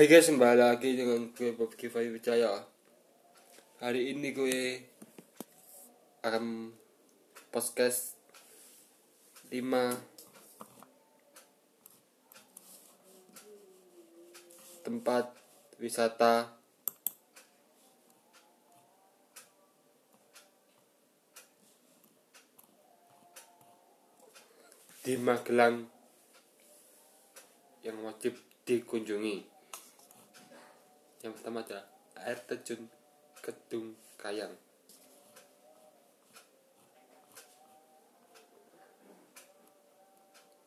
Hai guys, kembali lagi dengan gue Bob Kifai Wijaya Hari ini gue akan podcast 5 tempat wisata. Di Magelang yang wajib dikunjungi. Yang pertama ada air terjun Kedung Kayang.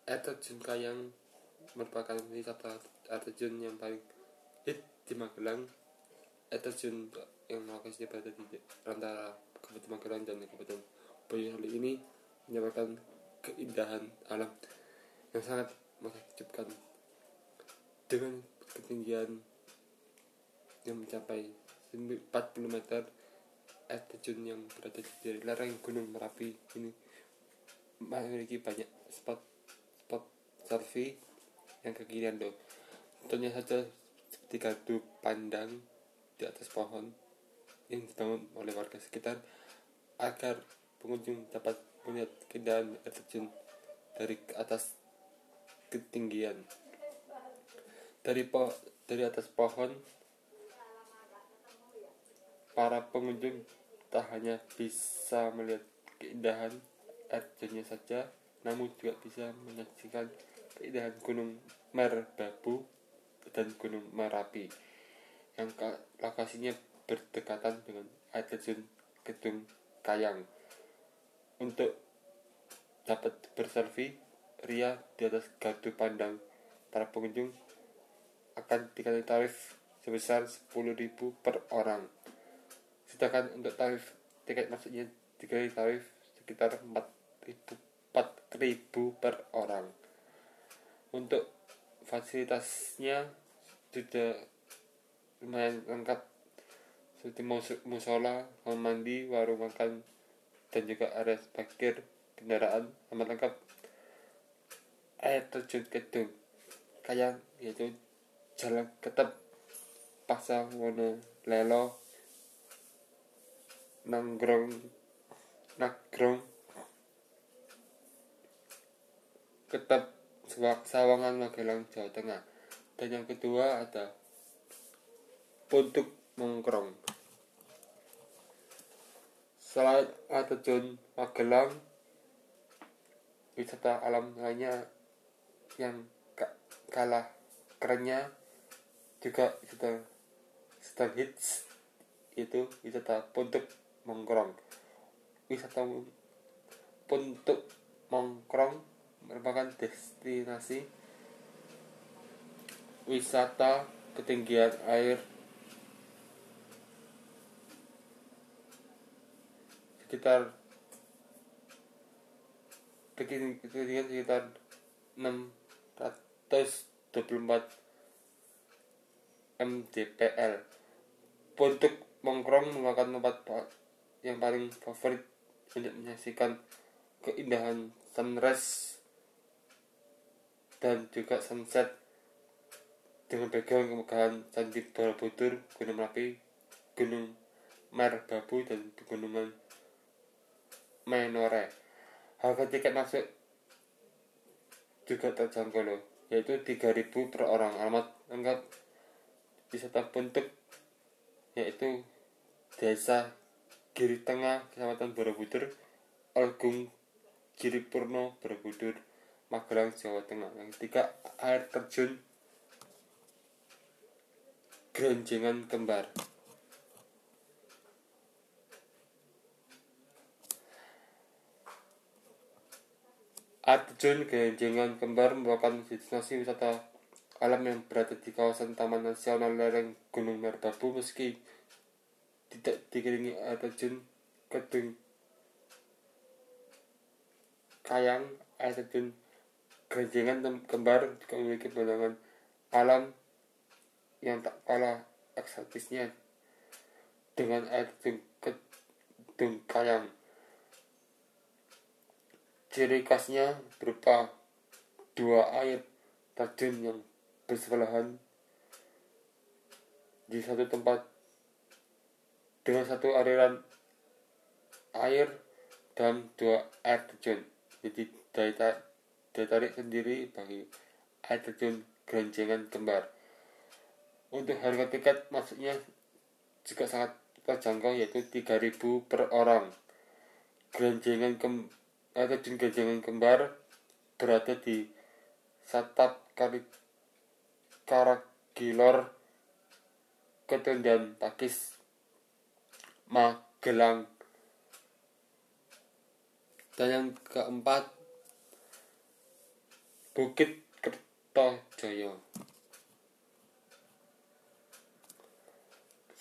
Air terjun Kayang merupakan wisata air terjun yang paling hit di Magelang. Air terjun yang lokasinya berada di antara Kabupaten Magelang dan Kabupaten Boyolali ini menyebabkan keindahan alam yang sangat menakjubkan dengan ketinggian yang mencapai 40 meter air terjun yang berada di lereng Gunung Merapi ini memiliki banyak spot spot selfie yang kekinian loh contohnya saja seperti gardu pandang di atas pohon yang dibangun oleh warga sekitar agar pengunjung dapat melihat keindahan air terjun dari atas ketinggian. Dari po dari atas pohon para pengunjung tak hanya bisa melihat keindahan air saja namun juga bisa menyaksikan keindahan gunung Merbabu dan gunung Merapi yang lokasinya berdekatan dengan air terjun Gedung Kayang untuk dapat berselfie ria di atas gardu pandang para pengunjung akan dikasih tarif sebesar 10.000 per orang sedangkan untuk tarif tiket masuknya dikasih tarif sekitar 4.000 4.000 per orang. Untuk fasilitasnya sudah lumayan lengkap. Seperti musola, kamar mandi, warung makan, dan juga area parkir kendaraan amat lengkap. Air terjun gedung kayak yaitu jalan ketep pasang wono lelo nanggrong. Nagrong. Ketep sawangan magelang jawa tengah. Dan yang kedua ada puntuk mongkrong. Selain air terjun magelang wisata alam lainnya yang kalah kerennya juga sedang sedang hits itu wisata puntuk mongkrong. Wisata puntuk mongkrong merupakan destinasi wisata ketinggian air sekitar ketinggian sekitar 624 mdpl untuk mongkrong merupakan tempat yang paling favorit untuk menyaksikan keindahan sunrise dan juga sunset dengan background kemegahan Candi Borobudur, Gunung Merapi, Gunung Merbabu dan Pegunungan Menore. Harga tiket masuk juga terjangkau loh, yaitu 3000 per orang. Alamat lengkap wisata bentuk yaitu Desa Giri Tengah, Kecamatan Borobudur, Algung Giripurno, Borobudur, Magelang, Jawa Tengah. Yang ketiga, air terjun Grenjengan Kembar. Air terjun Grenjengan Kembar merupakan destinasi wisata alam yang berada di kawasan Taman Nasional lereng Gunung Merbabu meski tidak dikelilingi air terjun Kedung Kayang air terjun Ganjengan kembar juga memiliki pemandangan alam yang tak kalah eksotisnya dengan air terjun Kayang. Ciri khasnya berupa dua air terjun yang bersebelahan di satu tempat dengan satu aliran air dan dua air terjun jadi daya, daya tarik sendiri bagi air terjun geranjengan kembar. Untuk harga tiket masuknya juga sangat terjangkau yaitu 3000 per orang. Geranjengan kem air terjun geranjengan kembar berada di Satap Kali Karagilor Ketendan Pakis Magelang. Dan yang keempat Bukit Kertojoyo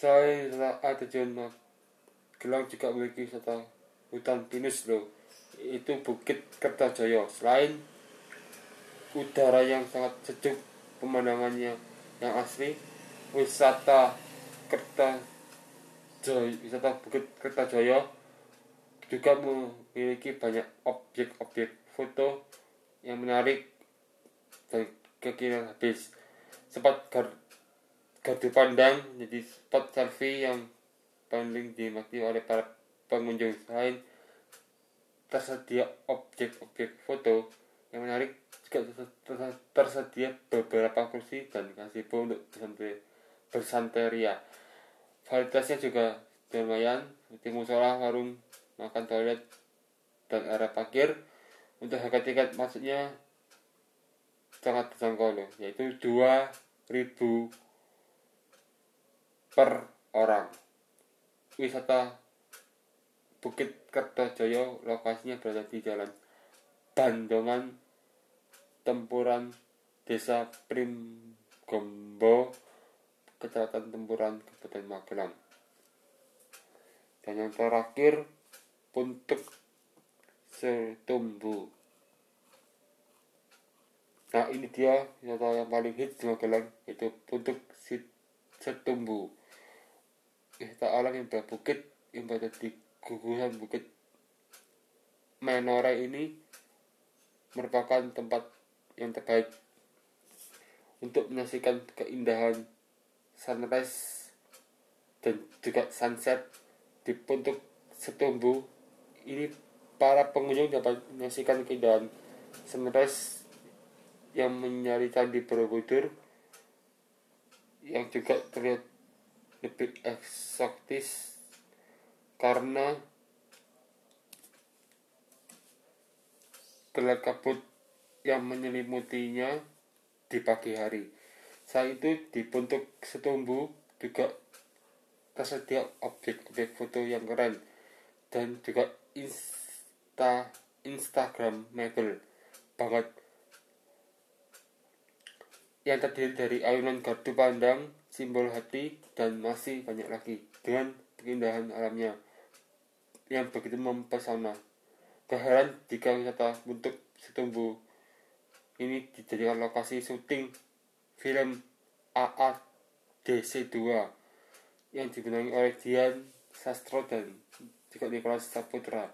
selain terjun Magelang juga memiliki wisata hutan pinus loh itu Bukit Kertojoyo selain udara yang sangat sejuk pemandangannya yang asli wisata Kertojoyo Joy, wisata Bukit Kertajaya juga memiliki banyak objek-objek foto yang menarik dan kekinian habis. Spot gar gardu pandang jadi spot selfie yang paling dinikmati oleh para pengunjung selain tersedia objek-objek foto yang menarik juga tersedia beberapa kursi dan gazebo untuk bersanteria Fasilitasnya juga lumayan seperti musola, warung, makan toilet, dan area parkir. Untuk harga tiket masuknya sangat terjangkau loh, yaitu 2000 per orang. Wisata Bukit Kertojoyo lokasinya berada di Jalan Bandongan Tempuran Desa Primgombo Kecamatan Tempuran, Kabupaten Magelang. Dan yang terakhir, Puntuk Setumbu. Nah ini dia wisata yang paling hits di Magelang, yaitu Puntuk Setumbu. Wisata alam yang berbukit yang berada di gugusan bukit Menore ini merupakan tempat yang terbaik untuk menyaksikan keindahan sunrise dan juga sunset di puntuk setumbu ini para pengunjung dapat menyaksikan keindahan sunrise yang menyari candi Borobudur yang juga terlihat lebih eksotis karena gelap kabut yang menyelimutinya di pagi hari. Saat itu di bentuk setumbu juga tersedia objek-objek foto yang keren dan juga insta Instagram mebel banget yang terdiri dari ayunan gardu pandang, simbol hati, dan masih banyak lagi dengan keindahan alamnya yang begitu mempesona. Keheran jika wisata bentuk setumbu ini dijadikan lokasi syuting film AADC 2 yang dibintangi oleh Dian Sastro dan juga Nicholas Saputra.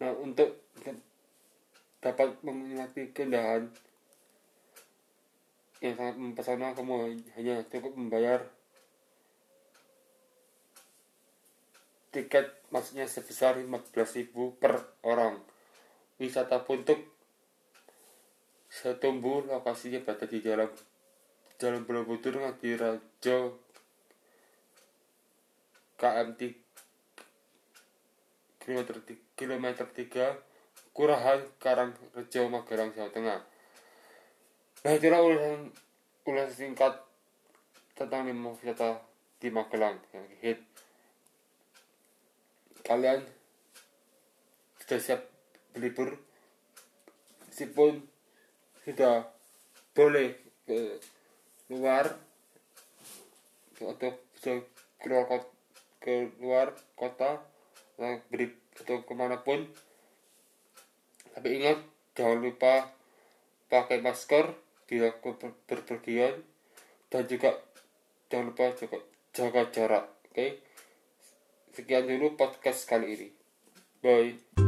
Nah, untuk dapat menikmati keindahan yang sangat mempesona, kamu hanya cukup membayar tiket maksudnya sebesar 15.000 per orang. Wisata untuk setumbu lokasinya berada di dalam Jalan Borobudur Ngadi Rajo KM kilometer, kilometer 3 Kurahan Karang Rejo Magelang Jawa Tengah. Nah itulah ulasan ulasan singkat tentang lima wisata di Magelang yang hit. Kalian sudah siap berlibur? Meskipun sudah boleh ke luar atau bisa keluar kota, keluar kota beri atau ke mana pun tapi ingat jangan lupa pakai masker bila berpergian dan juga jangan lupa juga jaga jarak oke? Okay? sekian dulu podcast kali ini. Bye